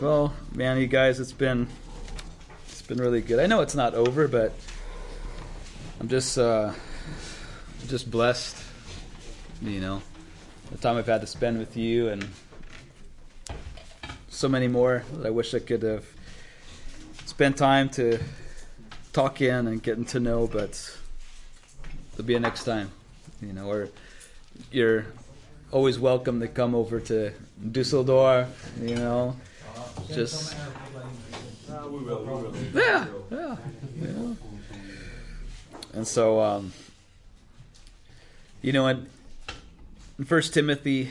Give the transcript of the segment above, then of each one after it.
right. Well, man, you guys, it's been it's been really good. I know it's not over, but I'm just uh, just blessed. You know, the time I've had to spend with you, and so many more that I wish I could have spent time to talk in and getting to know. But there'll be a next time. You know, or you're always welcome to come over to Dusseldorf. You know, just yeah, yeah, yeah. And so, um, you know, in, in First Timothy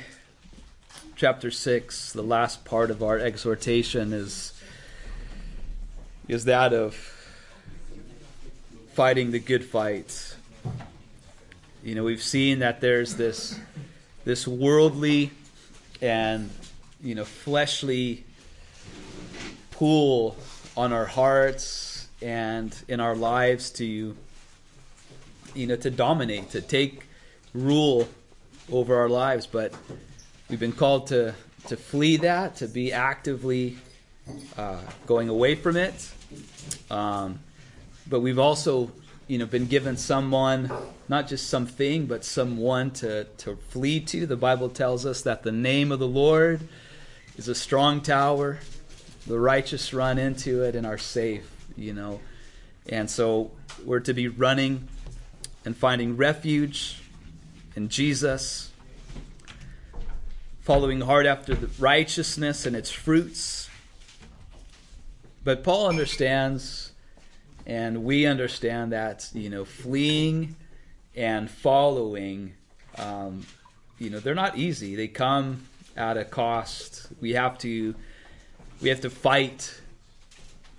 chapter six, the last part of our exhortation is is that of fighting the good fight. You know, we've seen that there's this this worldly and you know fleshly pull on our hearts and in our lives to you know to dominate to take rule over our lives. But we've been called to to flee that to be actively uh, going away from it. Um, but we've also you know been given someone not just something but someone to to flee to. The bible tells us that the name of the lord is a strong tower the righteous run into it and are safe you know. And so we're to be running and finding refuge in jesus following hard after the righteousness and its fruits. But paul understands and we understand that you know fleeing and following um, you know they're not easy. They come at a cost. We have to we have to fight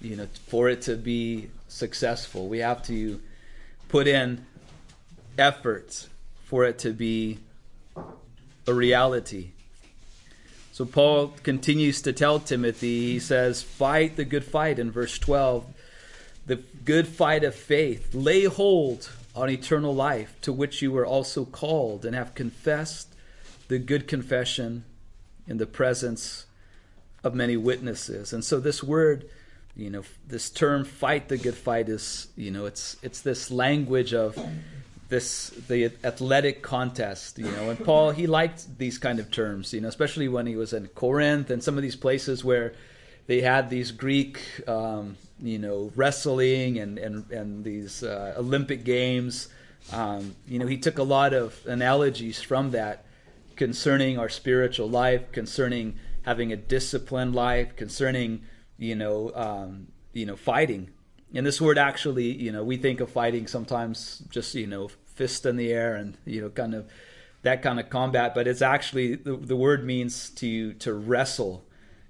you know for it to be successful. We have to put in efforts for it to be a reality. So paul continues to tell timothy he says fight the good fight in verse 12 the good fight of faith. Lay hold on eternal life, to which you were also called, and have confessed the good confession in the presence of many witnesses. And so this word, you know, this term fight the good fight is, you know, it's it's this language of this the athletic contest, you know. And Paul he liked these kind of terms, you know, especially when he was in Corinth and some of these places where they had these Greek um, you know wrestling and and and these uh, Olympic games. Um, you know, he took a lot of analogies from that concerning our spiritual life, concerning having a disciplined life, concerning you know um, you know fighting. And this word actually, you know, we think of fighting sometimes just you know fist in the air and you know kind of that kind of combat, but it's actually the, the word means to to wrestle,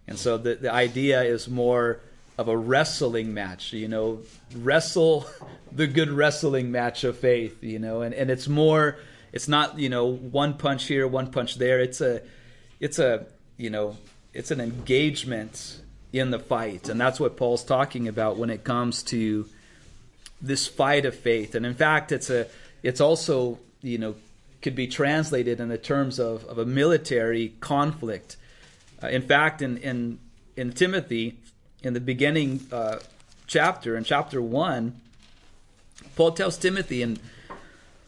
and so the the idea is more of a wrestling match, you know, wrestle the good wrestling match of faith, you know, and, and it's more it's not, you know, one punch here, one punch there. It's a it's a you know, it's an engagement in the fight. And that's what Paul's talking about when it comes to this fight of faith. And in fact it's a it's also, you know, could be translated in the terms of, of a military conflict. Uh, in fact, in, in in Timothy, in the beginning uh, chapter, in chapter 1, Paul tells Timothy in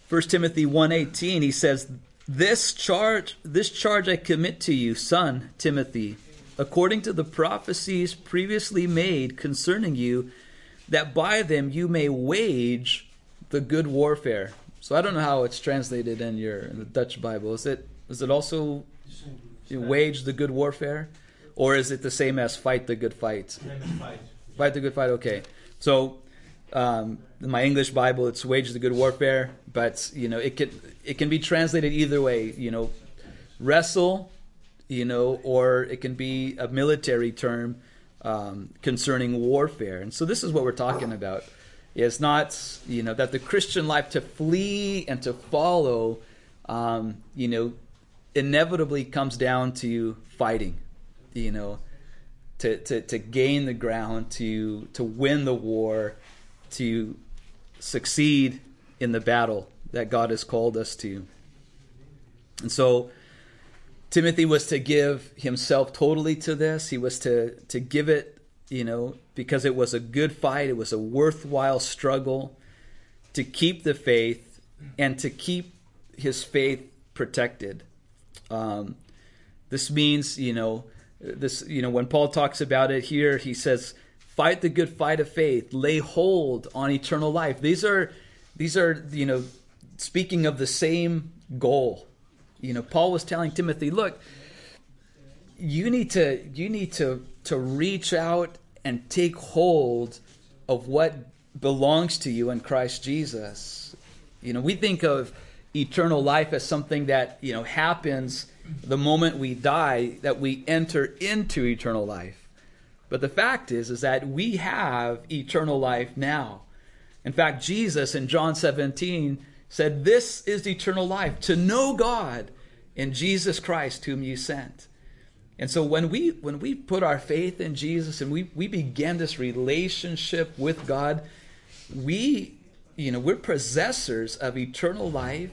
1 Timothy 1:18 he says this charge this charge I commit to you son Timothy according to the prophecies previously made concerning you that by them you may wage the good warfare. So I don't know how it's translated in your in the Dutch Bible. Is it is it also wage the good warfare? or is it the same as fight the good fight? Fight. fight the good fight. Okay, so um, my English Bible, it's wage the good warfare, but you know it can it can be translated either way. You know, wrestle, you know, or it can be a military term um, concerning warfare. And so this is what we're talking about. It's not you know that the Christian life to flee and to follow, um, you know, inevitably comes down to fighting you know, to, to, to gain the ground, to, to win the war, to succeed in the battle that God has called us to. And so, Timothy was to give himself totally to this. He was to, to give it, you know, because it was a good fight, it was a worthwhile struggle to keep the faith and to keep his faith protected. Um, this means, you know, this, you know, when Paul talks about it here, he says, fight the good fight of faith, lay hold on eternal life. These are, these are, you know, speaking of the same goal. You know, Paul was telling Timothy, look, you need to, you need to, to reach out and take hold of what belongs to you in Christ Jesus. You know, we think of eternal life as something that, you know, happens the moment we die, that we enter into eternal life. But the fact is, is that we have eternal life now. In fact, Jesus in John 17 said, This is eternal life, to know God in Jesus Christ, whom you sent. And so when we when we put our faith in Jesus and we, we begin this relationship with God, we you know we're possessors of eternal life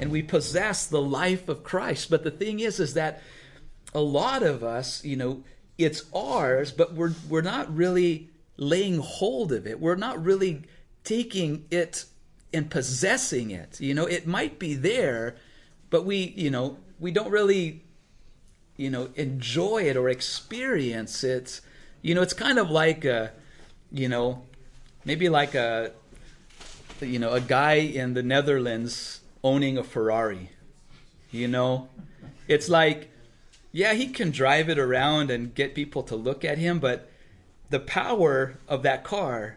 and we possess the life of Christ. But the thing is is that a lot of us, you know, it's ours, but we're we're not really laying hold of it. We're not really taking it and possessing it. You know, it might be there, but we, you know, we don't really you know enjoy it or experience it you know it's kind of like a you know maybe like a you know a guy in the netherlands owning a ferrari you know it's like yeah he can drive it around and get people to look at him but the power of that car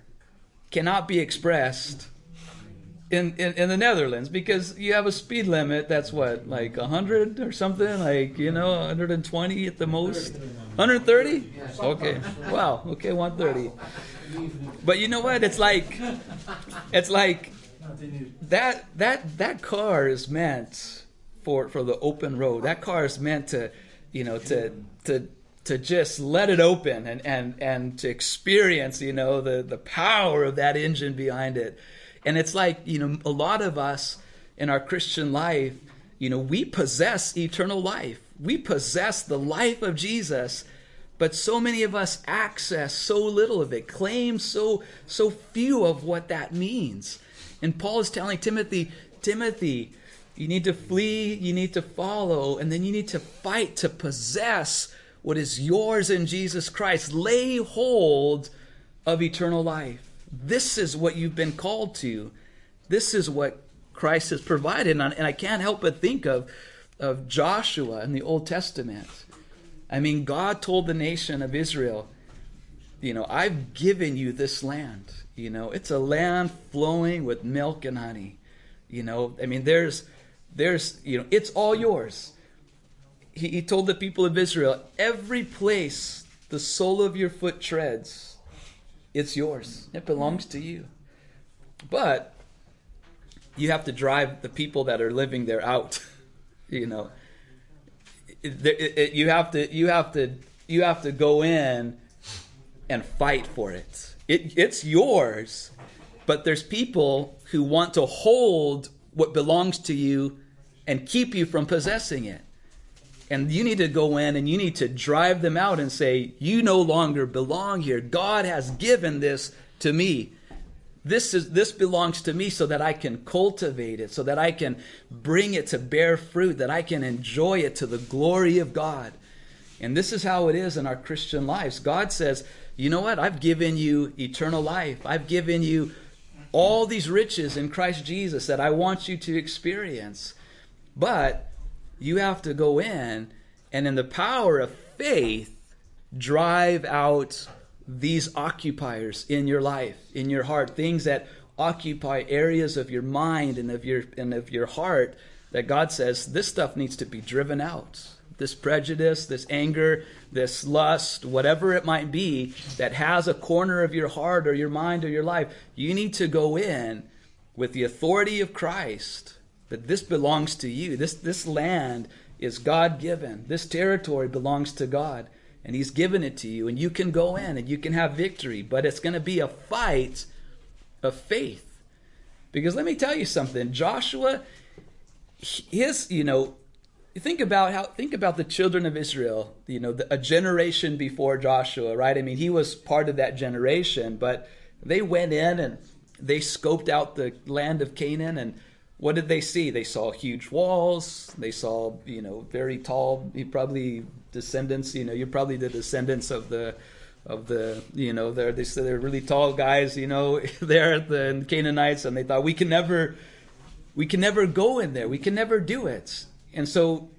cannot be expressed in, in, in the Netherlands because you have a speed limit that's what like 100 or something like you know 120 at the most? 130 okay wow okay 130 but you know what it's like it's like that that that car is meant for for the open road. That car is meant to you know to to to just let it open and and and to experience you know the the power of that engine behind it and it's like, you know, a lot of us in our Christian life, you know, we possess eternal life. We possess the life of Jesus, but so many of us access so little of it, claim so so few of what that means. And Paul is telling Timothy, Timothy, you need to flee, you need to follow, and then you need to fight to possess what is yours in Jesus Christ. Lay hold of eternal life. This is what you've been called to. This is what Christ has provided. And I can't help but think of, of Joshua in the Old Testament. I mean, God told the nation of Israel, you know, I've given you this land. You know, it's a land flowing with milk and honey. You know, I mean, there's, there's, you know, it's all yours. He, he told the people of Israel, every place the sole of your foot treads, it's yours. It belongs to you. But you have to drive the people that are living there out. you know, it, it, it, you have to you have to you have to go in and fight for it. It it's yours, but there's people who want to hold what belongs to you and keep you from possessing it. And you need to go in and you need to drive them out and say, You no longer belong here. God has given this to me. This, is, this belongs to me so that I can cultivate it, so that I can bring it to bear fruit, that I can enjoy it to the glory of God. And this is how it is in our Christian lives. God says, You know what? I've given you eternal life, I've given you all these riches in Christ Jesus that I want you to experience. But you have to go in and, in the power of faith, drive out these occupiers in your life, in your heart, things that occupy areas of your mind and of your and of your heart that God says this stuff needs to be driven out. This prejudice, this anger, this lust, whatever it might be that has a corner of your heart or your mind or your life, you need to go in with the authority of Christ that this belongs to you. This, this land is God given. This territory belongs to God, and He's given it to you, and you can go in and you can have victory, but it's going to be a fight of faith. Because let me tell you something Joshua, his, you know, think about how think about the children of Israel. You know, the, a generation before Joshua, right? I mean, he was part of that generation, but they went in and they scoped out the land of Canaan and what did they see? They saw huge walls. They saw, you know, very tall, You probably descendants. You know, you're probably the descendants of the, of the, you know, they're they they're really tall guys. You know, there the Canaanites, and they thought we can never, we can never go in there. We can never do it. And so,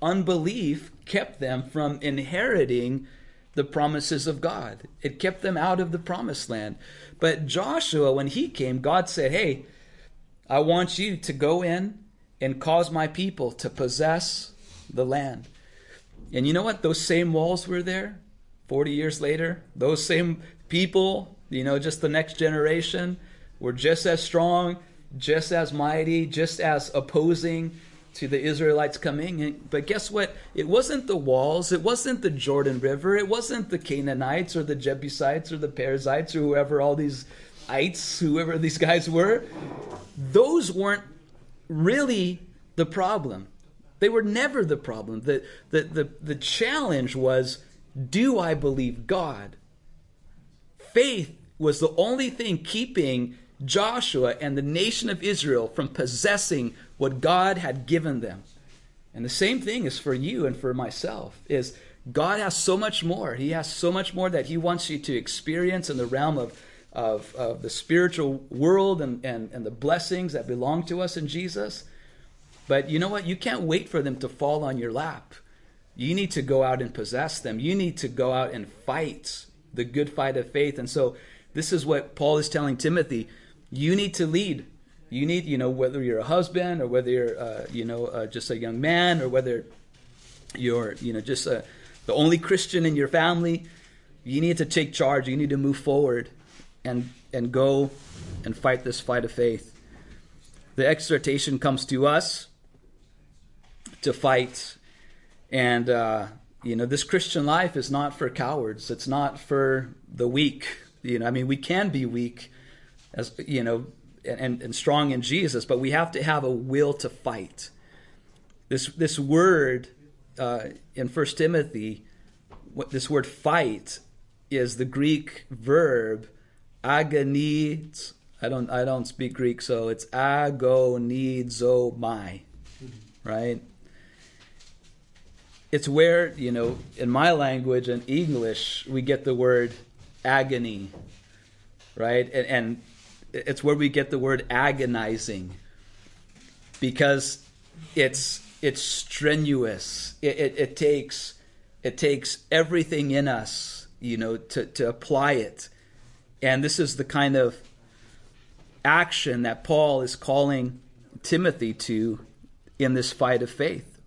unbelief kept them from inheriting the promises of God. It kept them out of the promised land. But Joshua, when he came, God said, "Hey." I want you to go in and cause my people to possess the land. And you know what? Those same walls were there 40 years later. Those same people, you know, just the next generation, were just as strong, just as mighty, just as opposing to the Israelites coming. But guess what? It wasn't the walls, it wasn't the Jordan River, it wasn't the Canaanites or the Jebusites or the Perizzites or whoever all these ites, whoever these guys were those weren't really the problem. They were never the problem. The, the, the, the challenge was do I believe God? Faith was the only thing keeping Joshua and the nation of Israel from possessing what God had given them. And the same thing is for you and for myself is God has so much more. He has so much more that he wants you to experience in the realm of of, of the spiritual world and, and, and the blessings that belong to us in Jesus. But you know what? You can't wait for them to fall on your lap. You need to go out and possess them. You need to go out and fight the good fight of faith. And so, this is what Paul is telling Timothy. You need to lead. You need, you know, whether you're a husband or whether you're, uh, you know, uh, just a young man or whether you're, you know, just a, the only Christian in your family. You need to take charge. You need to move forward and, and go and fight this fight of faith. The exhortation comes to us to fight. And, uh, you know, this Christian life is not for cowards, it's not for the weak. You know, I mean, we can be weak, as you know, and, and strong in Jesus, but we have to have a will to fight. This this word uh, in First Timothy, what this word fight is the Greek verb agoniz. I don't I don't speak Greek, so it's agonizomai, right? It's where you know in my language and English we get the word agony, right? And, and it's where we get the word agonizing because it's it's strenuous. It, it, it takes it takes everything in us, you know, to, to apply it and this is the kind of action that Paul is calling Timothy to in this fight of faith.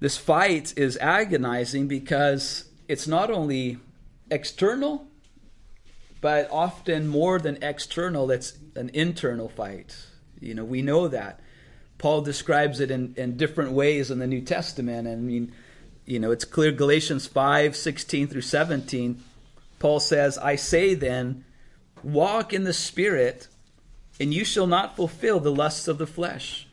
This fight is agonizing because it's not only external, but often more than external, it's an internal fight. You know, we know that. Paul describes it in, in different ways in the New Testament. And I mean, you know, it's clear Galatians 5 16 through 17 Paul says, I say then, walk in the Spirit, and you shall not fulfill the lusts of the flesh.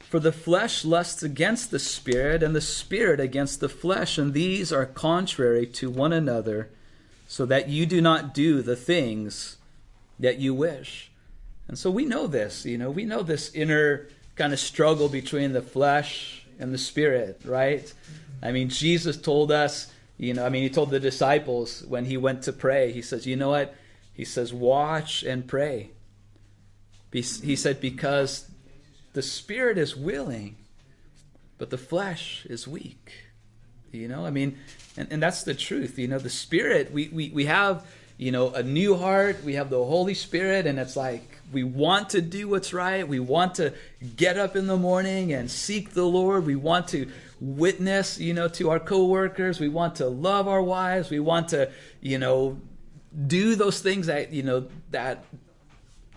For the flesh lusts against the Spirit, and the Spirit against the flesh, and these are contrary to one another, so that you do not do the things that you wish. And so we know this, you know, we know this inner kind of struggle between the flesh and the Spirit, right? I mean, Jesus told us you know, I mean, he told the disciples when he went to pray, he says, You know what? He says, Watch and pray. He said, Because the spirit is willing, but the flesh is weak. You know, I mean, and, and that's the truth. You know, the spirit, we, we, we have, you know, a new heart, we have the Holy Spirit, and it's like we want to do what's right. We want to get up in the morning and seek the Lord. We want to witness, you know, to our coworkers. We want to love our wives. We want to, you know, do those things that, you know, that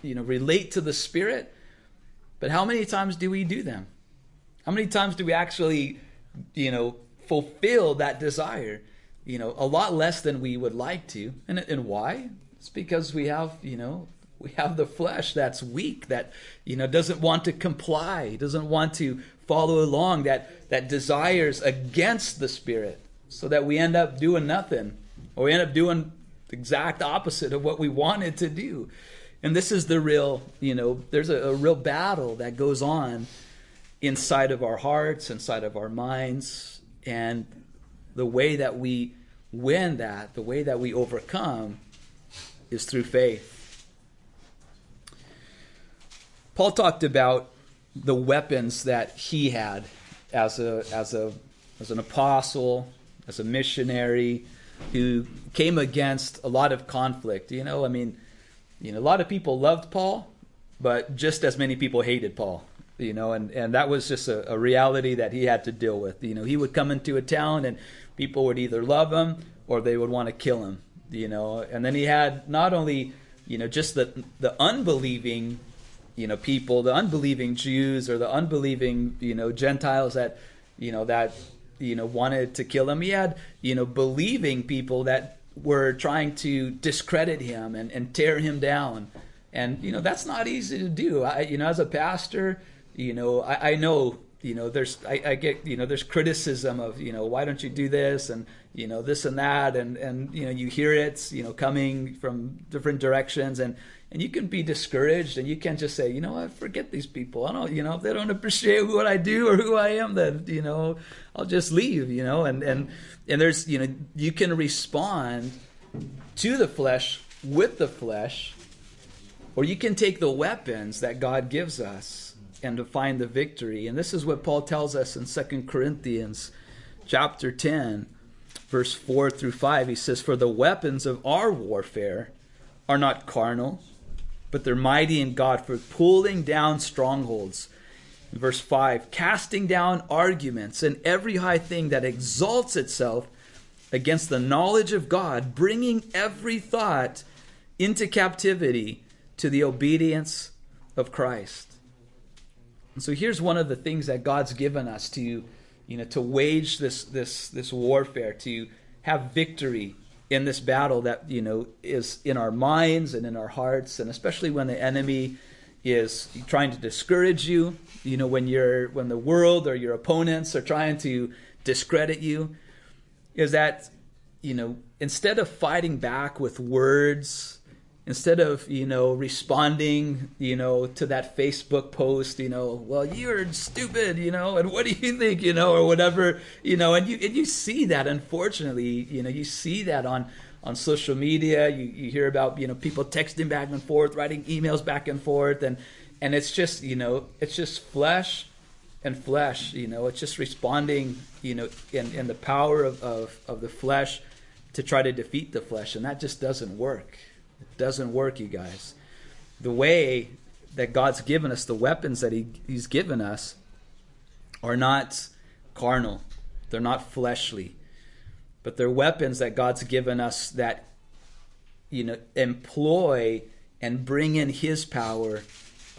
you know, relate to the spirit. But how many times do we do them? How many times do we actually, you know, fulfill that desire? You know, a lot less than we would like to. And and why? It's because we have, you know, We have the flesh that's weak, that you know doesn't want to comply, doesn't want to follow along, that that desires against the spirit, so that we end up doing nothing, or we end up doing the exact opposite of what we wanted to do. And this is the real, you know, there's a, a real battle that goes on inside of our hearts, inside of our minds, and the way that we win that, the way that we overcome, is through faith. Paul talked about the weapons that he had as a as a as an apostle, as a missionary who came against a lot of conflict. You know, I mean, you know, a lot of people loved Paul, but just as many people hated Paul. You know, and, and that was just a, a reality that he had to deal with. You know, he would come into a town and people would either love him or they would want to kill him. You know, and then he had not only you know just the the unbelieving you know people, the unbelieving Jews or the unbelieving you know Gentiles that you know that you know wanted to kill him. He had you know believing people that were trying to discredit him and, and tear him down. And you know that's not easy to do. I, you know, as a pastor, you know I, I know you know there's I, I, get you know there's criticism of you know why don't you do this and you know this and that and and you know you hear it you know coming from different directions and and you can be discouraged and you can just say you know I forget these people I don't you know if they don't appreciate what I do or who I am then you know I'll just leave you know and and and there's you know you can respond to the flesh with the flesh or you can take the weapons that God gives us and to find the victory. And this is what Paul tells us in 2 Corinthians chapter 10, verse 4 through 5. He says, For the weapons of our warfare are not carnal, but they're mighty in God for pulling down strongholds. Verse 5, casting down arguments and every high thing that exalts itself against the knowledge of God, bringing every thought into captivity to the obedience of Christ. And so here's one of the things that God's given us to, you know, to wage this this this warfare, to have victory in this battle that you know is in our minds and in our hearts, and especially when the enemy is trying to discourage you. You know, when you're when the world or your opponents are trying to discredit you, is that you know instead of fighting back with words instead of you know responding you know to that facebook post you know well you're stupid you know and what do you think you know or whatever you know and you and you see that unfortunately you know you see that on on social media you, you hear about you know people texting back and forth writing emails back and forth and and it's just you know it's just flesh and flesh you know it's just responding you know in in the power of of, of the flesh to try to defeat the flesh and that just doesn't work doesn't work, you guys. The way that God's given us, the weapons that he, He's given us, are not carnal, they're not fleshly, but they're weapons that God's given us that you know employ and bring in His power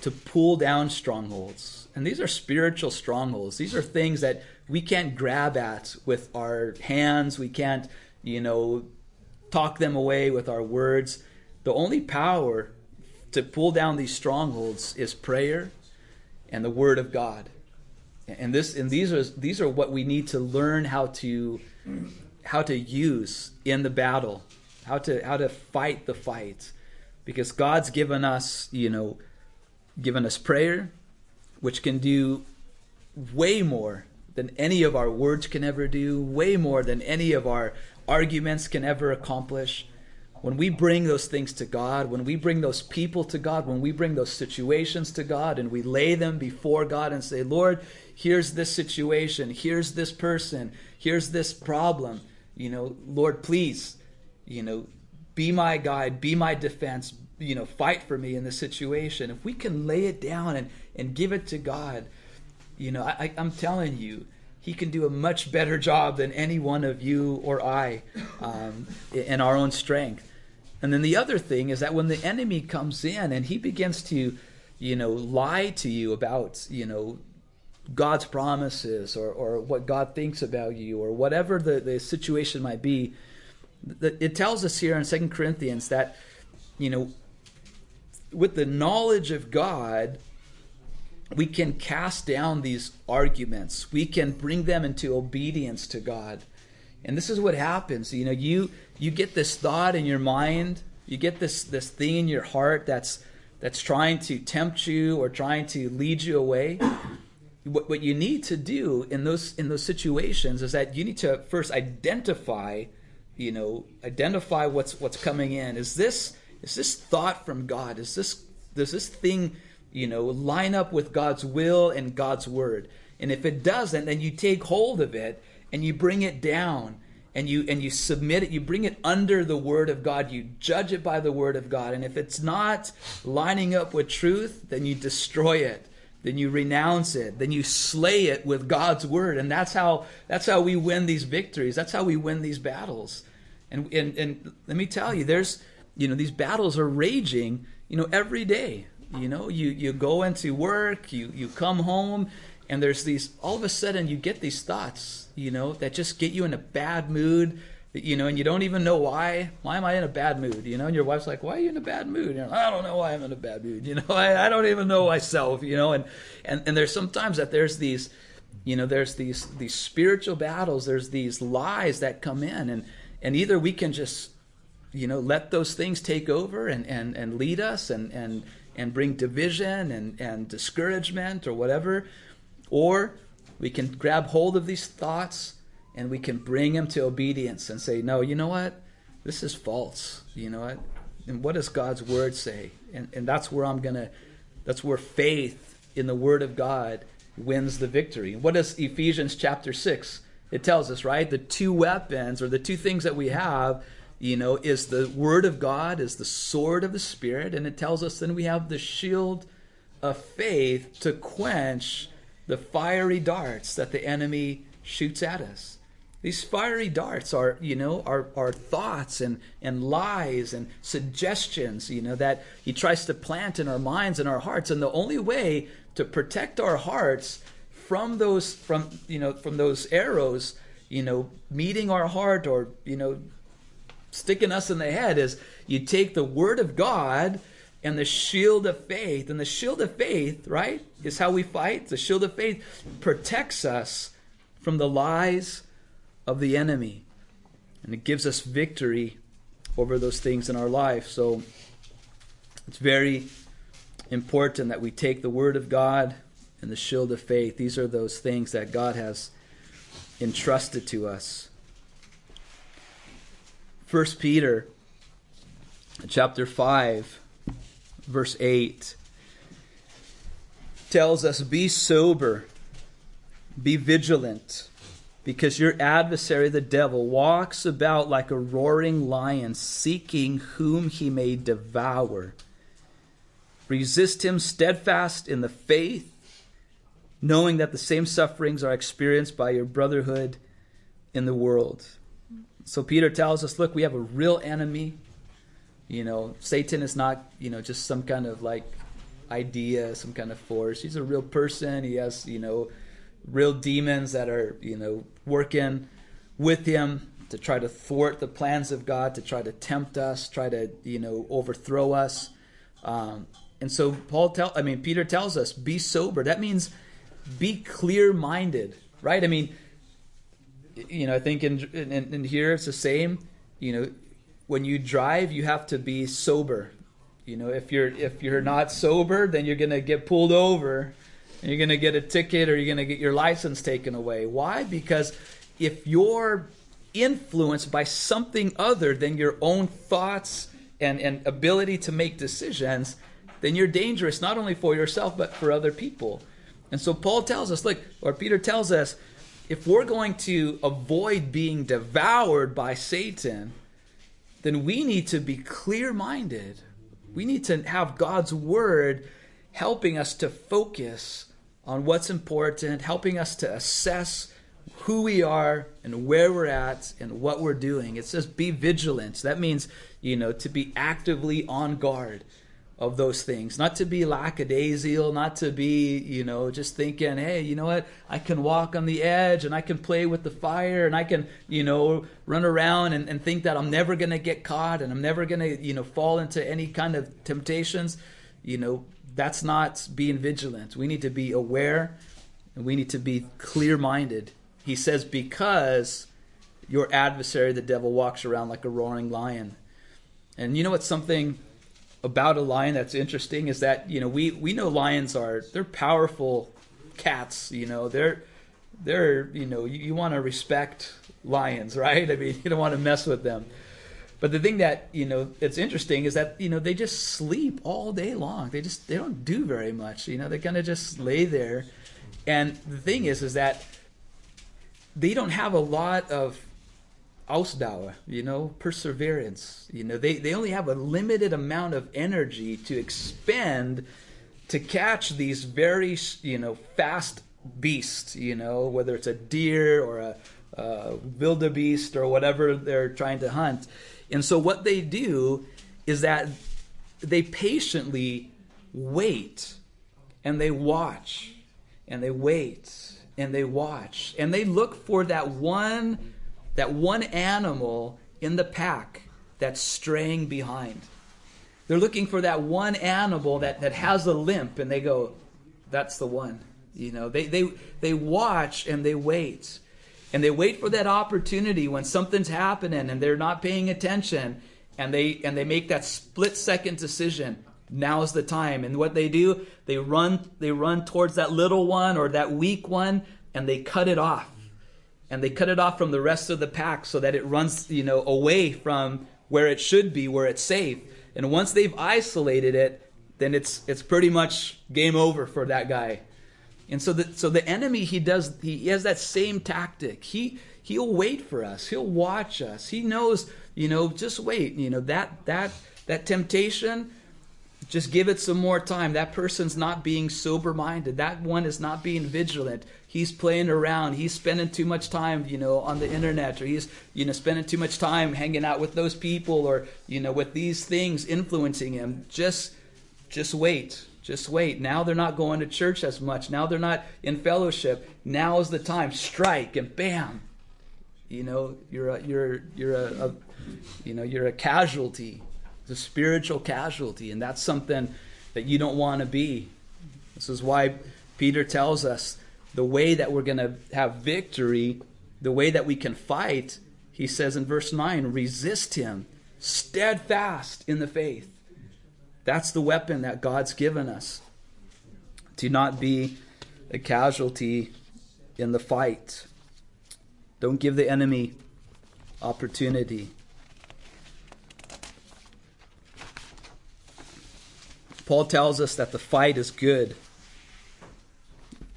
to pull down strongholds. And these are spiritual strongholds. These are things that we can't grab at with our hands. We can't, you know, talk them away with our words. The only power to pull down these strongholds is prayer and the word of God. And this and these are these are what we need to learn how to how to use in the battle, how to how to fight the fight. Because God's given us, you know, given us prayer, which can do way more than any of our words can ever do, way more than any of our arguments can ever accomplish when we bring those things to God, when we bring those people to God, when we bring those situations to God and we lay them before God and say, Lord, here's this situation, here's this person, here's this problem, you know, Lord, please, you know, be my guide, be my defense, you know, fight for me in this situation. If we can lay it down and, and give it to God, you know, I, I'm telling you, he can do a much better job than any one of you or I um, in our own strength. And then the other thing is that when the enemy comes in and he begins to, you know, lie to you about, you know, God's promises or, or what God thinks about you or whatever the, the situation might be, it tells us here in Second Corinthians that, you know, with the knowledge of God, we can cast down these arguments. We can bring them into obedience to God. And this is what happens. You know, you you get this thought in your mind, you get this this thing in your heart that's that's trying to tempt you or trying to lead you away. What, what you need to do in those in those situations is that you need to first identify, you know, identify what's what's coming in. Is this is this thought from God? Is this does this thing, you know, line up with God's will and God's word? And if it doesn't, then you take hold of it and you bring it down and you and you submit it you bring it under the word of god you judge it by the word of god. And if it's not lining up with truth then you destroy it. Then you renounce it. Then you slay it with god's word. And that's how that's how we win these victories. That's how we win these battles. And and, and let me tell you there's you know these battles are raging you know every day. You know you you go into work you you come home and there's these all of a sudden you get these thoughts you know that just get you in a bad mood you know and you don't even know why. Why am i in a bad mood? You know and your wife's like why are you in a bad mood? Know i don't know why i'm in a bad mood you know. I, I don't even know myself you know. And, and and there's sometimes that there's these you know there's these these spiritual battles there's these lies that come in. And and either we can just you know let those things take over and and and lead us and and and bring division and and discouragement or whatever or we can grab hold of these thoughts and we can bring them to obedience and say, no, you know what? This is false. You know what? And what does God's word say? And, and that's where I'm going to, that's where faith in the word of God wins the victory. What does Ephesians chapter 6? It tells us, right? The two weapons or the two things that we have, you know, is the word of God, is the sword of the Spirit. And it tells us then we have the shield of faith to quench the fiery darts that the enemy shoots at us. These fiery darts are, you know, our, are thoughts and, and lies and suggestions, you know, that he tries to plant in our minds and our hearts. And the only way to protect our hearts from those from you know from those arrows, you know, meeting our heart or, you know, sticking us in the head is you take the word of God and the shield of faith. And the shield of faith, right, is how we fight. The shield of faith protects us from the lies of the enemy. And it gives us victory over those things in our life. So it's very important that we take the word of God and the shield of faith. These are those things that God has entrusted to us. First Peter chapter 5 verse 8 tells us be sober, be vigilant, because your adversary, the devil, walks about like a roaring lion, seeking whom he may devour. Resist him steadfast in the faith, knowing that the same sufferings are experienced by your brotherhood in the world. So Peter tells us, look, we have a real enemy. You know, Satan is not, you know, just some kind of like idea, some kind of force. He's a real person. He has, you know, real demons that are, you know, working with him to try to thwart the plans of God, to try to tempt us, try to, you know, overthrow us. Um, and so Paul tell, I mean, Peter tells us, be sober. That means be clear-minded, right? I mean, you know, I think in, in, in here it's the same. You know, when you drive, you have to be sober. You know, if you're if you're not sober, then you're gonna get pulled over, and you're gonna get a ticket, or you're gonna get your license taken away. Why? Because if you're influenced by something other than your own thoughts and, and ability to make decisions, then you're dangerous not only for yourself but for other people. And so Paul tells us, look, or Peter tells us, if we're going to avoid being devoured by Satan, then we need to be clear minded. We need to have God's word helping us to focus on what's important, helping us to assess who we are and where we're at and what we're doing. It says be vigilant. That means, you know, to be actively on guard of those things. Not to be lackadaisical, not to be, you know, just thinking, hey, you know what, I can walk on the edge and I can play with the fire and I can, you know, run around and, and think that I'm never going to get caught and I'm never going to, you know, fall into any kind of temptations. you know, that's not being vigilant. We need to be aware and we need to be clear minded. He says, because your adversary, the devil, walks around like a roaring lion. And you know what's something about a lion that's interesting is that, you know, we, we know lions are, they're powerful cats, you know, they're, they're, you know, you, you want to respect lions, right? I mean, you don't want to mess with them. But the thing that you know that's interesting is that you know they just sleep all day long. They just they don't do very much. You know they kind of just lay there, and the thing is is that they don't have a lot of Ausdauer, you know, perseverance. You know, they, they only have a limited amount of energy to expend to catch these very, you know, fast beasts, you know, whether it's a deer or a, a wildebeest or whatever they're trying to hunt. And so what they do is that they patiently wait and they watch and they wait and they watch and they look for that one that one animal in the pack that's straying behind. They're looking for that one animal that, that has a limp and they go, that's the one. You know, they, they, they watch and they wait and they wait for that opportunity when something's happening and they're not paying attention and they and they make that split second decision now's the time and what they do they run they run towards that little one or that weak one and they cut it off and they cut it off from the rest of the pack so that it runs you know away from where it should be where it's safe and once they've isolated it then it's it's pretty much game over for that guy and so the so the enemy he does he has that same tactic. He he'll wait for us. He'll watch us. He knows, you know, just wait, you know, that that that temptation just give it some more time. That person's not being sober minded. That one is not being vigilant. He's playing around. He's spending too much time, you know, on the internet, or he's, you know, spending too much time hanging out with those people, or you know, with these things influencing him. Just, just wait. Just wait. Now they're not going to church as much. Now they're not in fellowship. Now is the time. Strike and bam. You know, you're a, you're you're a, a you know you're a casualty, a spiritual casualty, and that's something that you don't want to be. This is why Peter tells us the way that we're going to have victory, the way that we can fight. He says in verse nine, resist him, steadfast in the faith that's the weapon that God's given us to not be a casualty in the fight. Don't give the enemy opportunity. Paul tells us that the fight is good.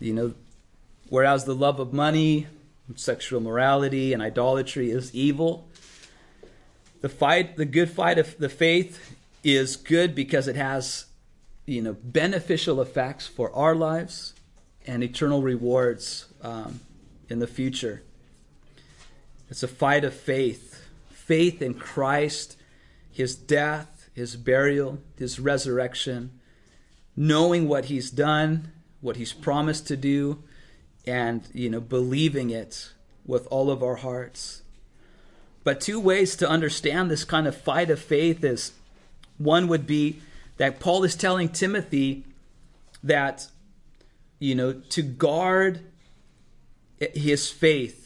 You know, whereas the love of money, sexual morality, and idolatry is evil, the fight, the good fight of the faith is good because it has you know beneficial effects for our lives and eternal rewards um, in the future. It's a fight of faith, faith in Christ, His death, His burial, His resurrection, knowing what He's done, what He's promised to do, and you know believing it with all of our hearts. But two ways to understand this kind of fight of faith is one would be that Paul is telling Timothy that, you know, to guard his faith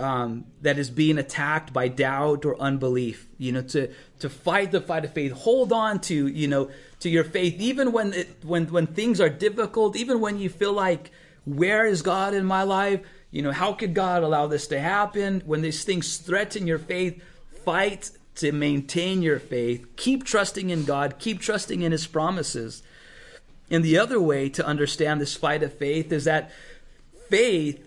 um, that is being attacked by doubt or unbelief, you know, to, to fight the fight of faith, hold on to, you know, to your faith, even when, it, when, when things are difficult, even when you feel like, where is God in my life? You know, how could God allow this to happen? When these things threaten your faith, fight to maintain your faith. Keep trusting in God, keep trusting in His promises. And the other way to understand this fight of faith is that faith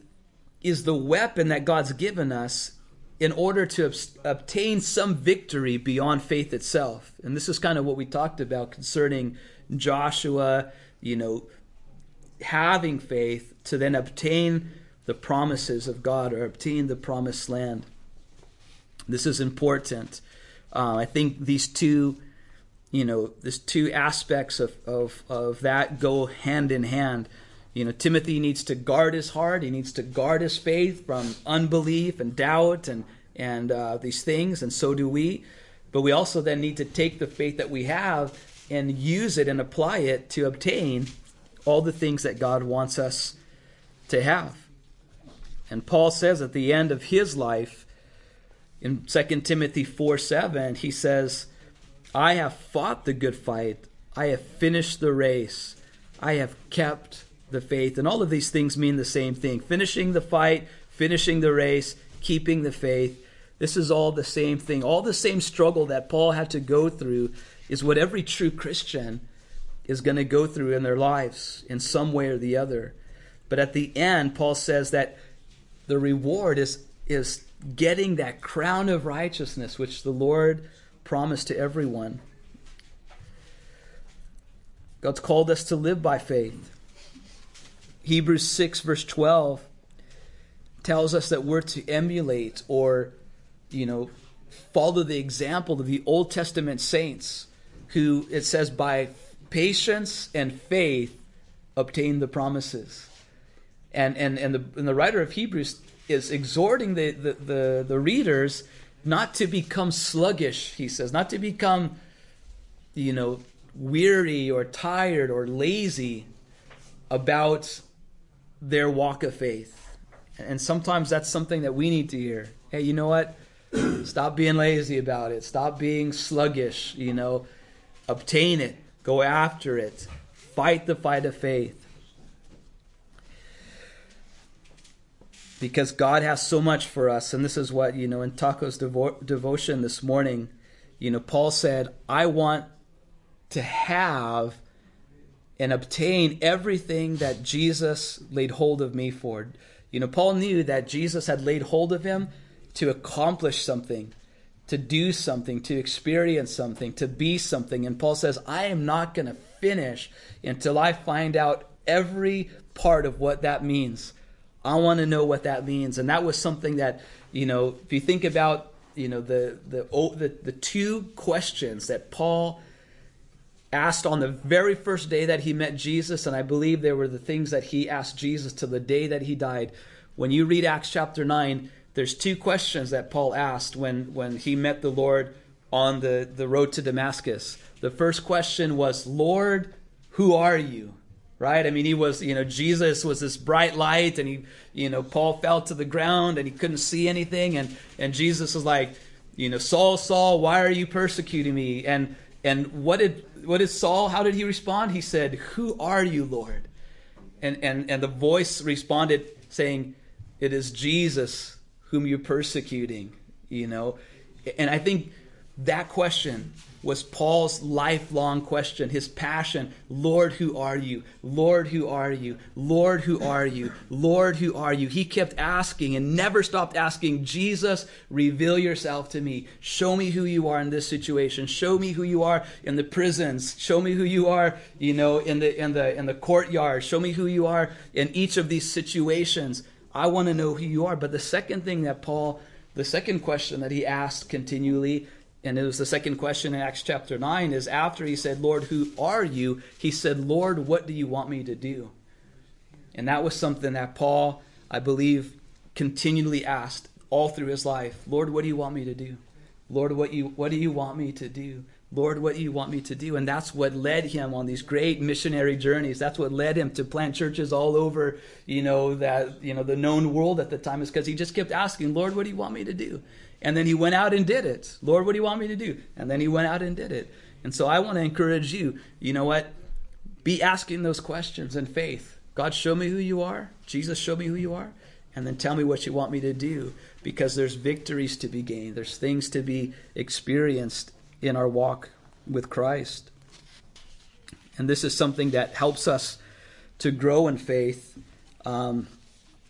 is the weapon that God's given us in order to obtain some victory beyond faith itself. And this is kind of what we talked about concerning Joshua, you know, having faith to then obtain the promises of God or obtain the promised land. This is important. Uh, I think these two, you know, these two aspects of, of, of that go hand in hand. You know, Timothy needs to guard his heart. He needs to guard his faith from unbelief and doubt and and uh, these things, and so do we. But we also then need to take the faith that we have and use it and apply it to obtain all the things that God wants us to have. And Paul says at the end of his life in 2 Timothy 4 7, he says, I have fought the good fight, I have finished the race, I have kept the faith. And all of these things mean the same thing finishing the fight, finishing the race, keeping the faith. This is all the same thing. All the same struggle that Paul had to go through is what every true Christian is going to go through in their lives in some way or the other. But at the end, Paul says that the reward is, is getting that crown of righteousness which the Lord promised to everyone. God's called us to live by faith. Hebrews 6, verse 12, tells us that we're to emulate or, you know, follow the example of the Old Testament saints who, it says, by patience and faith obtain the promises. And, and, and, the, and the writer of Hebrews is exhorting the, the, the, the readers not to become sluggish, he says, not to become, you know, weary or tired or lazy about their walk of faith. And sometimes that's something that we need to hear. Hey, you know what? Stop being lazy about it. Stop being sluggish, you know. Obtain it. Go after it. Fight the fight of faith. Because God has so much for us. And this is what, you know, in Taco's devo- devotion this morning, you know, Paul said, I want to have and obtain everything that Jesus laid hold of me for. You know, Paul knew that Jesus had laid hold of him to accomplish something, to do something, to experience something, to be something. And Paul says, I am not going to finish until I find out every part of what that means. I want to know what that means. And that was something that, you know, if you think about, you know, the the the, the two questions that Paul asked on the very first day that he met Jesus, and I believe there were the things that he asked Jesus to the day that he died. When you read Acts chapter 9, there's two questions that Paul asked when, when he met the Lord on the, the road to Damascus. The first question was, Lord, who are you? Right? I mean, he was, you know, Jesus was this bright light, and he, you know, Paul fell to the ground and he couldn't see anything, and, and Jesus was like, you know, Saul, Saul, why are you persecuting me? And and what did what did Saul? How did he respond? He said, "Who are you, Lord?" And and and the voice responded, saying, "It is Jesus whom you're persecuting." You know, and I think that question was Paul's lifelong question, his passion. Lord, who are you? Lord, who are you? Lord, who are you? Lord, who are you? He kept asking and never stopped asking, Jesus, reveal yourself to me. Show me who you are in this situation. Show me who you are in the prisons. Show me who you are, you know, in the in the in the courtyard. Show me who you are in each of these situations. I want to know who you are. But the second thing that Paul the second question that he asked continually and it was the second question in Acts chapter 9 is after he said, Lord, who are you? He said, Lord, what do you want me to do? And that was something that Paul, I believe, continually asked all through his life. Lord, what do you want me to do? Lord, what you what do you want me to do? Lord, what do you want me to do? And that's what led him on these great missionary journeys. That's what led him to plant churches all over, you know, that you know, the known world at the time is because he just kept asking, Lord, what do you want me to do? And then he went out and did it. Lord, what do you want me to do? And then he went out and did it. And so I want to encourage you, you know what? Be asking those questions in faith. God, show me who you are. Jesus, show me who you are. And then tell me what you want me to do because there's victories to be gained, there's things to be experienced in our walk with Christ. And this is something that helps us to grow in faith. Um,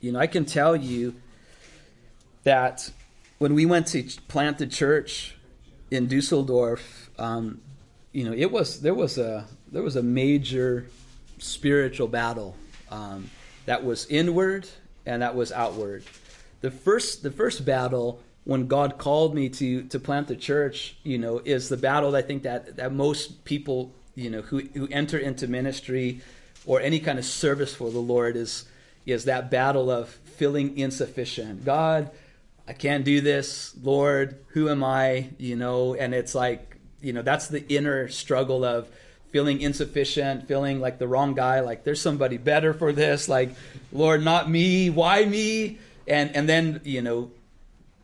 you know, I can tell you that when we went to plant the church in Dusseldorf, um, you know, it was there was a there was a major spiritual battle um, that was inward and that was outward. The first the first battle when God called me to to plant the church, you know, is the battle that I think that that most people you know who who enter into ministry or any kind of service for the Lord is is that battle of feeling insufficient. God, I can't do this, Lord, who am I? You know, and it's like, you know, that's the inner struggle of, feeling insufficient, feeling like the wrong guy, like there's somebody better for this, like Lord, not me, why me? And and then, you know,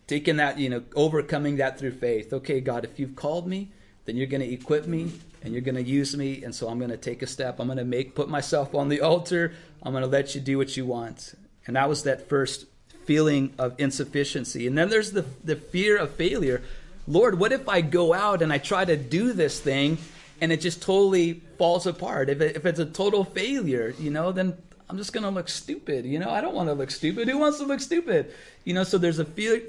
taking that, you know, overcoming that through faith. Okay, God, if you've called me, then you're going to equip me and you're going to use me, and so I'm going to take a step. I'm going to make put myself on the altar. I'm going to let you do what you want. And that was that first feeling of insufficiency. And then there's the the fear of failure. Lord, what if I go out and I try to do this thing and it just totally falls apart? If, it, if it's a total failure, you know, then I'm just going to look stupid. You know, I don't want to look stupid. Who wants to look stupid? You know, so there's a fear,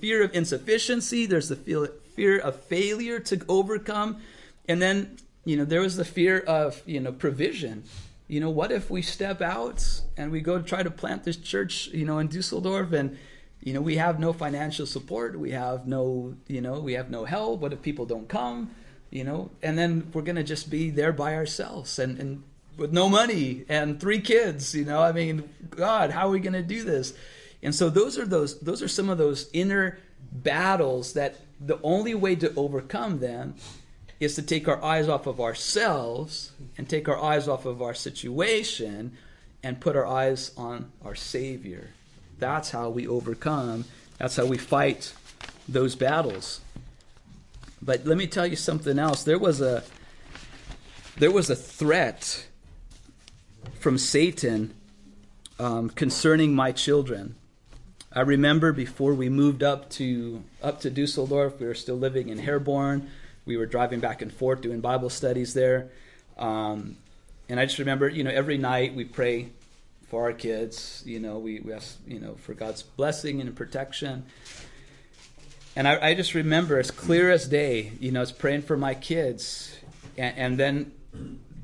fear of insufficiency, there's the fear of failure to overcome. And then, you know, there was the fear of, you know, provision. You know, what if we step out and we go to try to plant this church, you know, in Dusseldorf and you know, we have no financial support. We have no, you know, we have no help. What if people don't come? You know, and then we're to just be there by ourselves and, and with no money and three kids. You know, I mean, God, how are we to do this? And so those are those those are some of those inner battles that the only way to overcome them is to take our eyes off of ourselves and take our eyes off of our situation and put our eyes on our Savior. That's how we overcome. That's how we fight those battles. But let me tell you something else. There was a there was a threat from Satan um, concerning my children. I remember before we moved up to up to Dusseldorf, we were still living in Herborn. We were driving back and forth doing Bible studies there, um, and I just remember, you know, every night we pray for our kids. You know, we, we ask, you know, for God's blessing and protection. And I, I just remember as clear as day, you know, I was praying for my kids. And, and then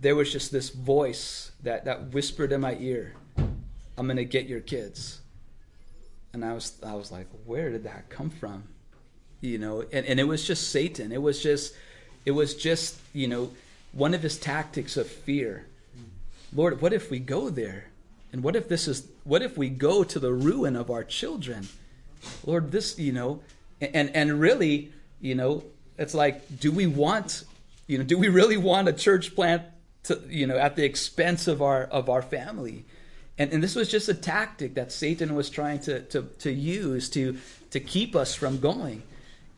there was just this voice that, that whispered in my ear, I'm going to get your kids. And I was, I was like, where did that come from? You know, and, and it was just Satan. It was just, it was just, you know, one of his tactics of fear. Lord, what if we go there? And what if this is what if we go to the ruin of our children? Lord, this, you know, and and really, you know, it's like do we want, you know, do we really want a church plant to, you know, at the expense of our of our family? And and this was just a tactic that Satan was trying to to to use to to keep us from going.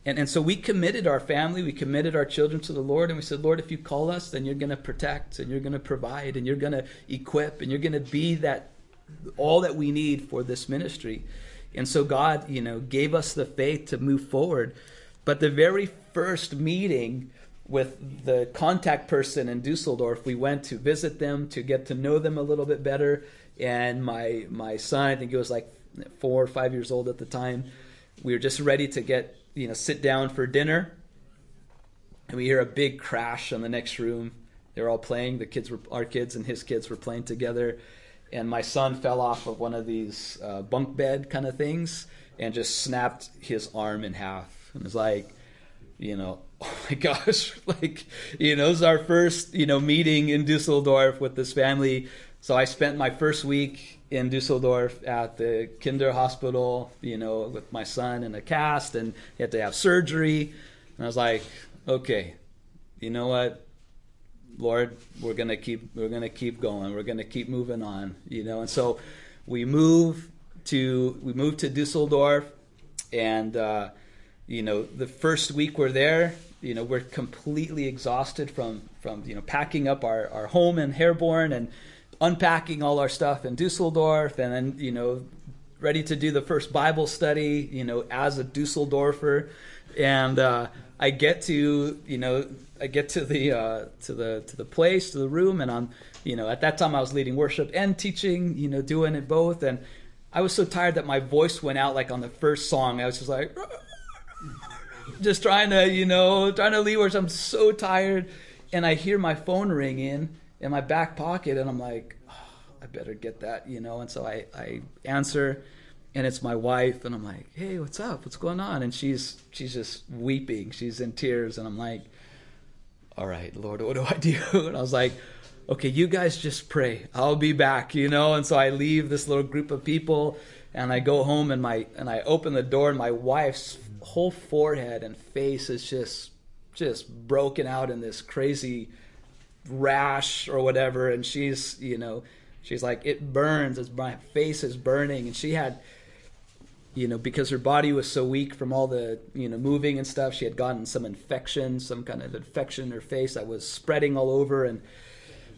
And, and so we committed our family, we committed our children to the Lord, and we said, Lord, if you call us, then you're going to protect and you're going to provide and you're going to equip and you're going to be that all that we need for this ministry. And so God, you know, gave us the faith to move forward. But the very first meeting with the contact person in Dusseldorf, we went to visit them to get to know them a little bit better. And my my son, I think he was like four or five years old at the time. We were just ready to get you know, sit down for dinner, and we hear a big crash in the next room. They're all playing. The kids were our kids and his kids were playing together, and my son fell off of one of these uh, bunk bed kind of things and just snapped his arm in half. And it's like, you know, oh my gosh, like you know, it was our first you know meeting in Dusseldorf with this family. So I spent my first week in Dusseldorf at the Kinder Hospital, you know, with my son in a cast, and he had to have surgery. And I was like, okay, you know what, Lord, we're gonna keep we're gonna keep going. We're gonna keep moving on, you know. And so we move to we moved to Dusseldorf, and uh, you know, the first week we're there, you know, we're completely exhausted from from you know packing up our our home in Herborn and unpacking all our stuff in Dusseldorf and then, you know, ready to do the first Bible study, you know, as a Dusseldorfer. And uh, I get to, you know, I get to the uh, to the to the place, to the room, and I'm, you know, at that time I was leading worship and teaching, you know, doing it both. And I was so tired that my voice went out like on the first song. I was just like, just trying to, you know, trying to lead worship. I'm so tired, and I hear my phone ring in in my back pocket, and I'm like, oh, I better get that, you know. And so I, I answer, and it's my wife, and I'm like, Hey, what's up? What's going on? And she's she's just weeping. She's in tears, and I'm like, All right, Lord, what do I do? And I was like, Okay, you guys just pray. I'll be back, you know. And so I leave this little group of people, and I go home, and my and I open the door, and my wife's whole forehead and face is just just broken out in this crazy rash or whatever, and she's you know she's like it burns, as my face is burning, and she had you know because her body was so weak from all the you know moving and stuff, she had gotten some infection, some kind of infection in her face that was spreading all over. And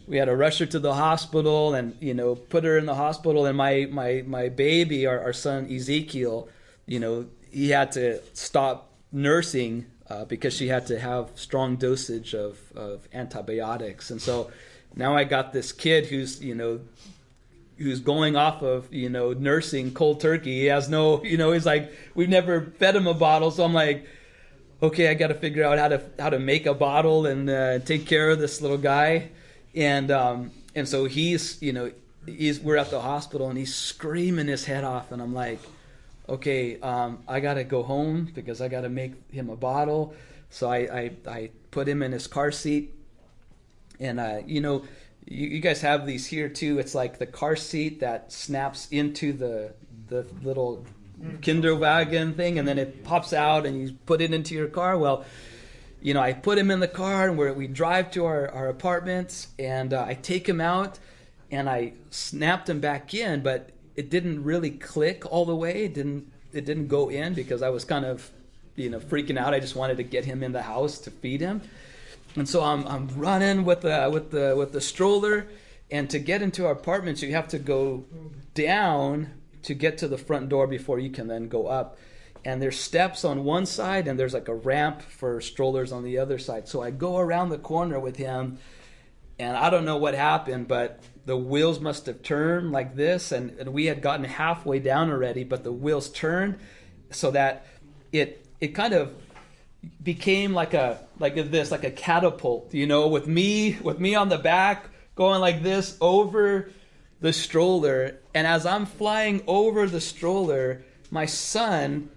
we had to rush her to the hospital and you know put her in the hospital. And my my my baby our, our son ezekiel you know he had to stop nursing uh, because she had to have strong dosage of, of antibiotics. And so now i got this kid who's you know who's going off of you know nursing cold turkey. He has no you know he's like we've never fed him a bottle. So i'm like okay i got to figure out how to how to make a bottle and uh, take care of this little guy. And um, and so he's you know he's we're at the hospital and he's screaming his head off, and I'm like, okay, um, I gotta go home because I gotta make him a bottle. So I I, I put him in his car seat, and uh, you know. You, you guys have these here too. It's like the car seat that snaps into the the little Kinderwagen thing, and then it pops out, and you put it into your car. Well, you know, I put him in the car and we drive to our, our apartments and uh, I take him out and I snapped him back in, but it didn't really click all the way. It didn't it didn't go in because I was kind of you know freaking out. I just wanted to get him in the house to feed him, and so I'm I'm running with the with the with the stroller. And to get into our apartments, you have to go down to get to the front door before you can then go up and there's steps on one side and there's like a ramp for strollers on the other side. So I go around the corner with him and I don't know what happened, but the wheels must have turned like this and, and we had gotten halfway down already, but the wheels turned so that it it kind of became like a like this like a catapult, you know, with me with me on the back going like this over the stroller. And as I'm flying over the stroller, my son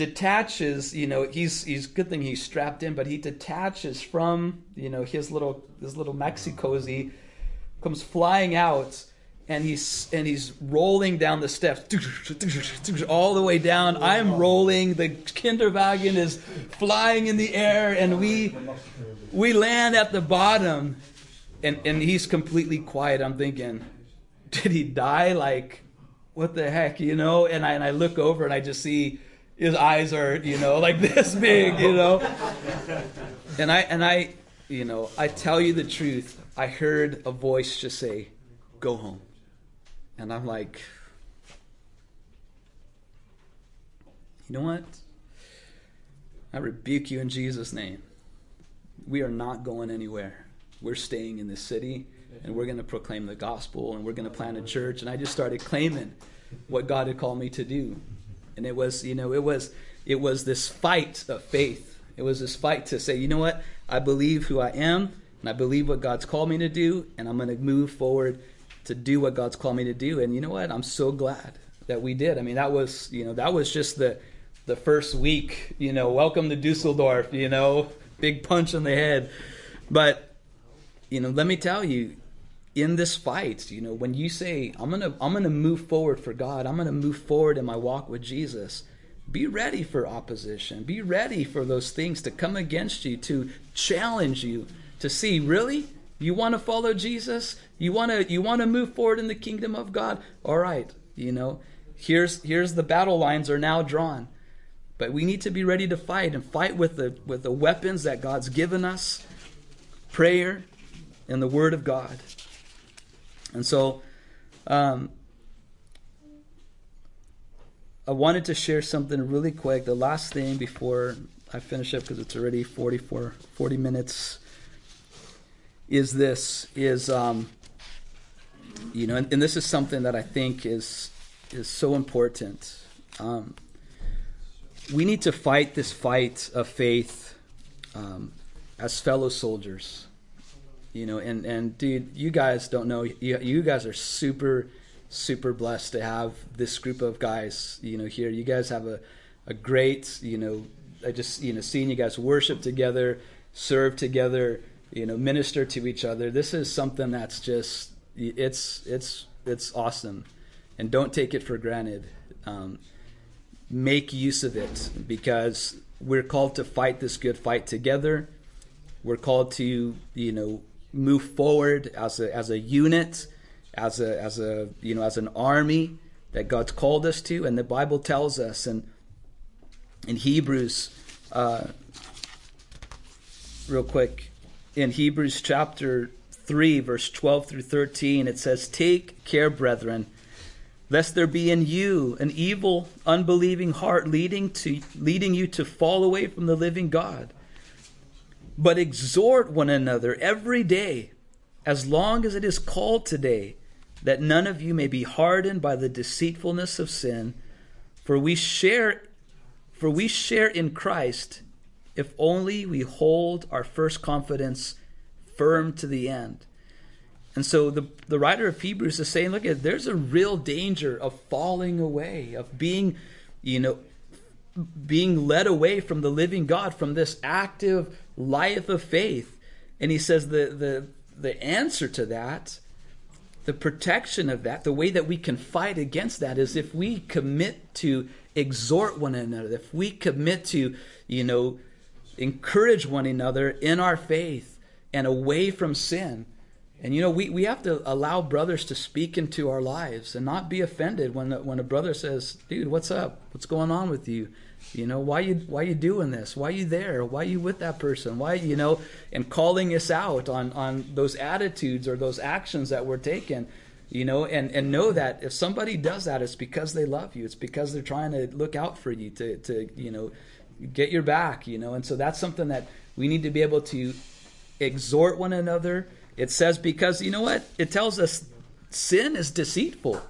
detaches you know he's he's good thing he's strapped in but he detaches from you know his little his little Maxi-Cosi comes flying out and he's and he's rolling down the steps. All the way down. I'm rolling. The kinderwagen is flying in the air and we we land at the bottom and and he's completely quiet. I'm thinking did he die? Like what the heck you know? And i and i look over and i just see his eyes are, you know, like this big, you know. And I and I, you know, I tell you the truth. I heard a voice just say, "Go home," and I'm like, you know what? I rebuke you in Jesus' name. We are not going anywhere. We're staying in this city and we're going to proclaim the gospel and we're going to plant a church. And I just started claiming what God had called me to do and it was you know it was it was this fight of faith. It was this fight to say you know what? I believe who i am and i believe what god's called me to do and i'm going to move forward to do what god's called me to do. And you know what? I'm so glad that we did. I mean that was you know that was just the the first week you know welcome to dusseldorf you know big punch in the head. But you know let me tell you in this fight, you know, when you say, I'm gonna I'm gonna move forward for God, I'm gonna move forward in my walk with Jesus, be ready for opposition. Be ready for those things to come against you, to challenge you, to see, really? You want to follow Jesus? You want to you want to move forward in the kingdom of God? All right, you know, here's here's the battle lines are now drawn. But we need to be ready to fight and fight with the with the weapons that God's given us. Prayer and the word of God. And so, um, I wanted to share something really quick. The last thing before I finish up, because it's already 44, 40 minutes, is this: is um, you know, and, and, this is something that I think is is so important. Um, we need to fight this fight of faith um, as fellow soldiers you know and and dude you guys don't know you, you guys are super super blessed to have this group of guys you know here. You guys have a, a great you know i just you know seeing you guys worship together serve together you know minister to each other. This is something that's just it's it's it's awesome. And don't take it for granted. Um, make use of it because we're called to fight this good fight together. We're called to you know move forward as a as a unit, as a as a you know as an army that God's called us to, and the Bible tells us and in Hebrews, uh, real quick, in Hebrews chapter 3, verse 12 through 13, it says, Take care, brethren, lest there be in you an evil, unbelieving heart leading, to, leading you to fall away from the living God. But exhort one another every day, as long as it is called today, that none of you may be hardened by the deceitfulness of sin. For we share for we share in Christ if only we hold our first confidence firm to the end. And so the, the writer of Hebrews is saying, look, there's a real danger of falling away, of being, you know, being led away from the living God, from this active life of faith. And he says the the the answer to that, the protection of that, the way that we can fight against that is if we commit to exhort one another, if we commit to, you know, encourage one another in our faith and away from sin. And you know, we, we have to allow brothers to speak into our lives and not be offended when when a brother says, "Dude, what's up? What's going on with you? You know, why you why you doing this? Why you there? Why you with that person? Why you know?" And calling us out on on those attitudes or those actions that we're taking you know and and know that if somebody does that it's because they love you it's because they're trying to look out for you to to you know get your back you know and so that's something that we need to be able to exhort one another it says because you know what it tells us sin is deceitful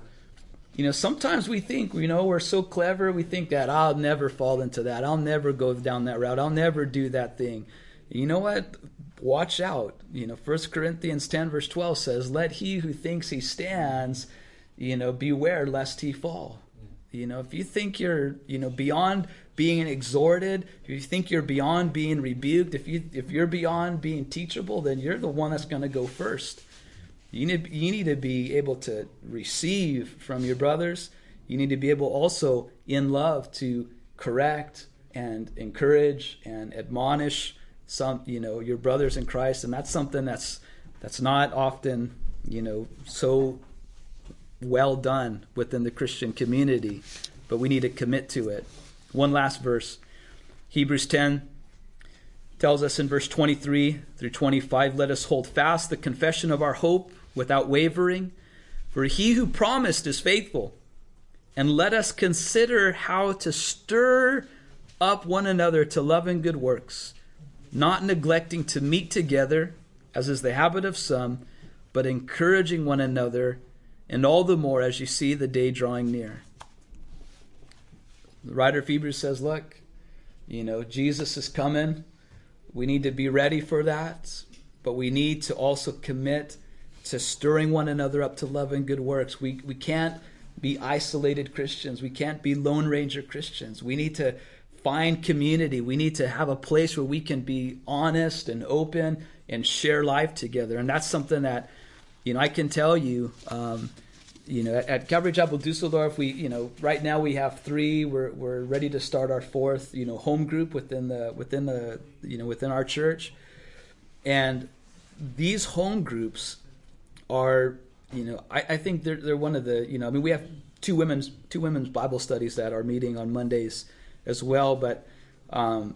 you know sometimes we think you know we're so clever we think that i'll never fall into that i'll never go down that route i'll never do that thing you know what watch out. You know, 1 Corinthians 10, verse 12 says, Let he who thinks he stands, you know, beware lest he fall. You know, if you think you're, you know, beyond being exhorted, if you think you're beyond being rebuked, if you if you're beyond being teachable, then you're the one that's going to go first. You need you need to be able to receive from your brothers. You need to be able also in love to correct and encourage and admonish some you know your brothers in Christ, and that's something that's that's not often you know so well done within the Christian community, but we need to commit to it. One last verse, Hebrews 10 tells us in verse 23 through 25 let us hold fast the confession of our hope without wavering for he who promised is faithful and let us consider how to stir up one another to love and good works not neglecting to meet together, as is the habit of some, but encouraging one another, and all the more as you see the day drawing near. The writer of Hebrews says, Look, you know, Jesus is coming. We need to be ready for that, but we need to also commit to stirring one another up to love and good works. We, we can't be isolated Christians. We can't be Lone Ranger Christians. We need to find community. We need to have a place where we can be honest and open and share life together. And that's something that, you know, I can tell you, um, you know, at, at Calvary Chapel Dusseldorf, we, you know, right now we have three. We're we're ready to start our fourth, you know, home group within the within the you know within our church, and these home groups are, you know, I, I think they're they're one of the, you know, I mean, we have two women's two women's Bible studies that are meeting on Mondays as well. But um,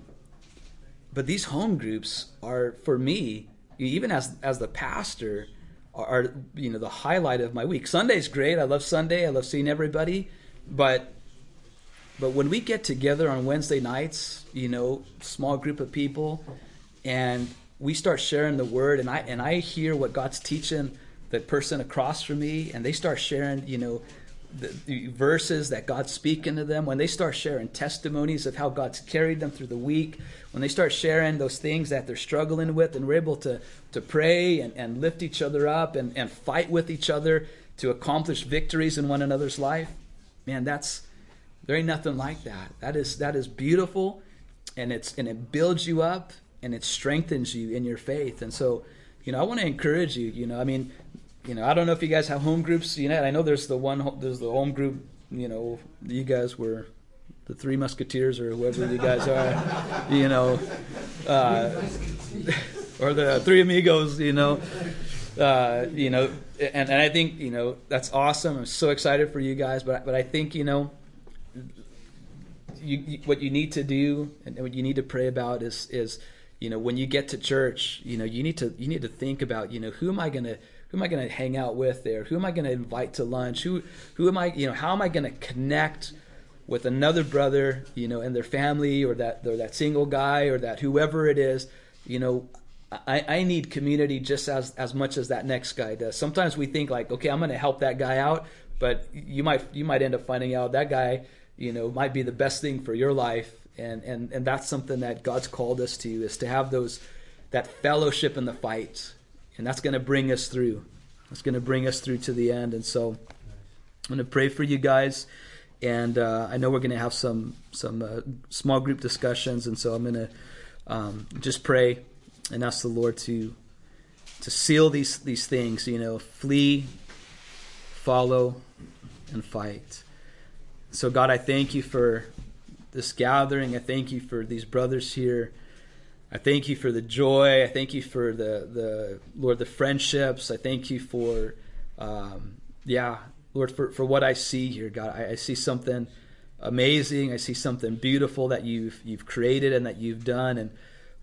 but these home groups are for me, even as as the pastor, are you know the highlight of my week. Sunday's great. I love Sunday. I love seeing everybody, but but when we get together on Wednesday nights, you know, small group of people, and we start sharing the word, and I and I hear what God's teaching the person across from me, and they start sharing, you know, the, the, verses that God's speaking to them, when they start sharing testimonies of how God's carried them through the week, when they start sharing those things that they're struggling with, and we're able to, to pray and, and lift each other up and, and fight with each other to accomplish victories in one another's life, man, that's there ain't nothing like that. That is that is beautiful and it's and it builds you up and it strengthens you in your faith. And so, you know, I want to encourage you, you know, I mean, you know, I don't know if you guys have home groups. You know, I know there's the one, there's the home group. You know, you guys were the Three Musketeers or whoever you guys are. You know, uh, or the Three Amigos, you know. Uh, you know, and, and I think you know that's awesome. I'm so excited for you guys, but but I think you know, you, you, what you need to do and what you need to pray about is is you know when you get to church, you know you need to you need to think about you know who am I gonna who am I gonna hang out with there? Who am I gonna invite to lunch? Who who am I you know how am I gonna connect? with another brother, you know, and their family, or that or that single guy, or that whoever it is, you know, I, I need community just as as much as that next guy does. Sometimes we think like, okay, I'm going to help that guy out, but you might you might end up finding out that guy, you know, might be the best thing for your life, and and and that's something that God's called us to is to have those that fellowship in the fight, and that's going to bring us through. That's going to bring us through to the end, and so I'm going to pray for you guys and uh, I know we're going to have some some uh, small group discussions, and so I'm going to um, just pray and ask the Lord to to seal these these things. You know, flee, follow, and fight. So God, I thank you for this gathering. I thank you for these brothers here. I thank you for the joy. I thank you for the the Lord the friendships. I thank you for um, yeah Lord, for, for what I see here, God, I, I see something amazing. I see something beautiful that you've you've created and that you've done. And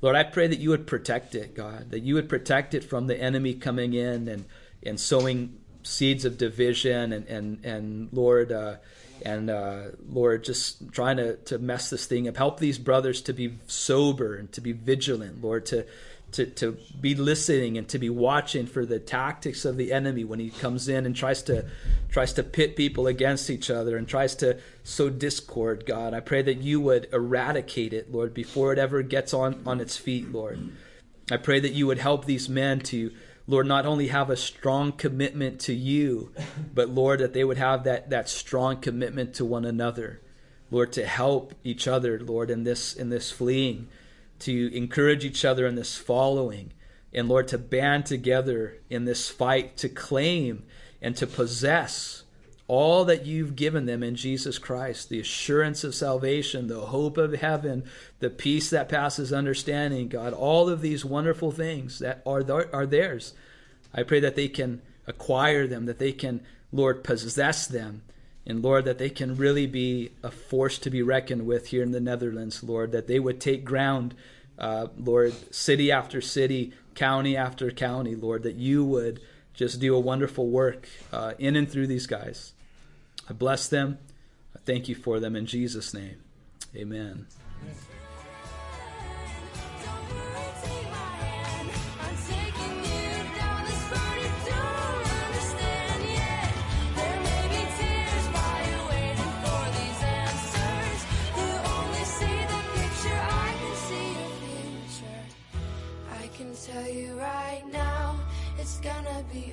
Lord, I pray that you would protect it, God, that you would protect it from the enemy coming in and and sowing seeds of division and and and Lord. Uh, and uh, Lord, just trying to, to mess this thing up. Help these brothers to be sober and to be vigilant, Lord, to to, to be listening and to be watching for the tactics of the enemy when he comes in and tries to tries to pit people against each other and tries to sow discord god i pray that you would eradicate it lord before it ever gets on on its feet lord i pray that you would help these men to lord not only have a strong commitment to you but lord that they would have that that strong commitment to one another. Lord to help each other lord in this in this fleeing to encourage each other in this following, and Lord, to band together in this fight to claim and to possess all that you've given them in Jesus Christ the assurance of salvation, the hope of heaven, the peace that passes understanding, God, all of these wonderful things that are, are theirs. I pray that they can acquire them, that they can, Lord, possess them and Lord, that they can really be a force to be reckoned with here in the Netherlands, Lord, that they would take ground, uh, Lord, city after city, county after county, Lord, that you would just do a wonderful work uh, in and through these guys. I bless them. I thank you for them in Jesus' name. Amen. tell you right now, it's gonna be.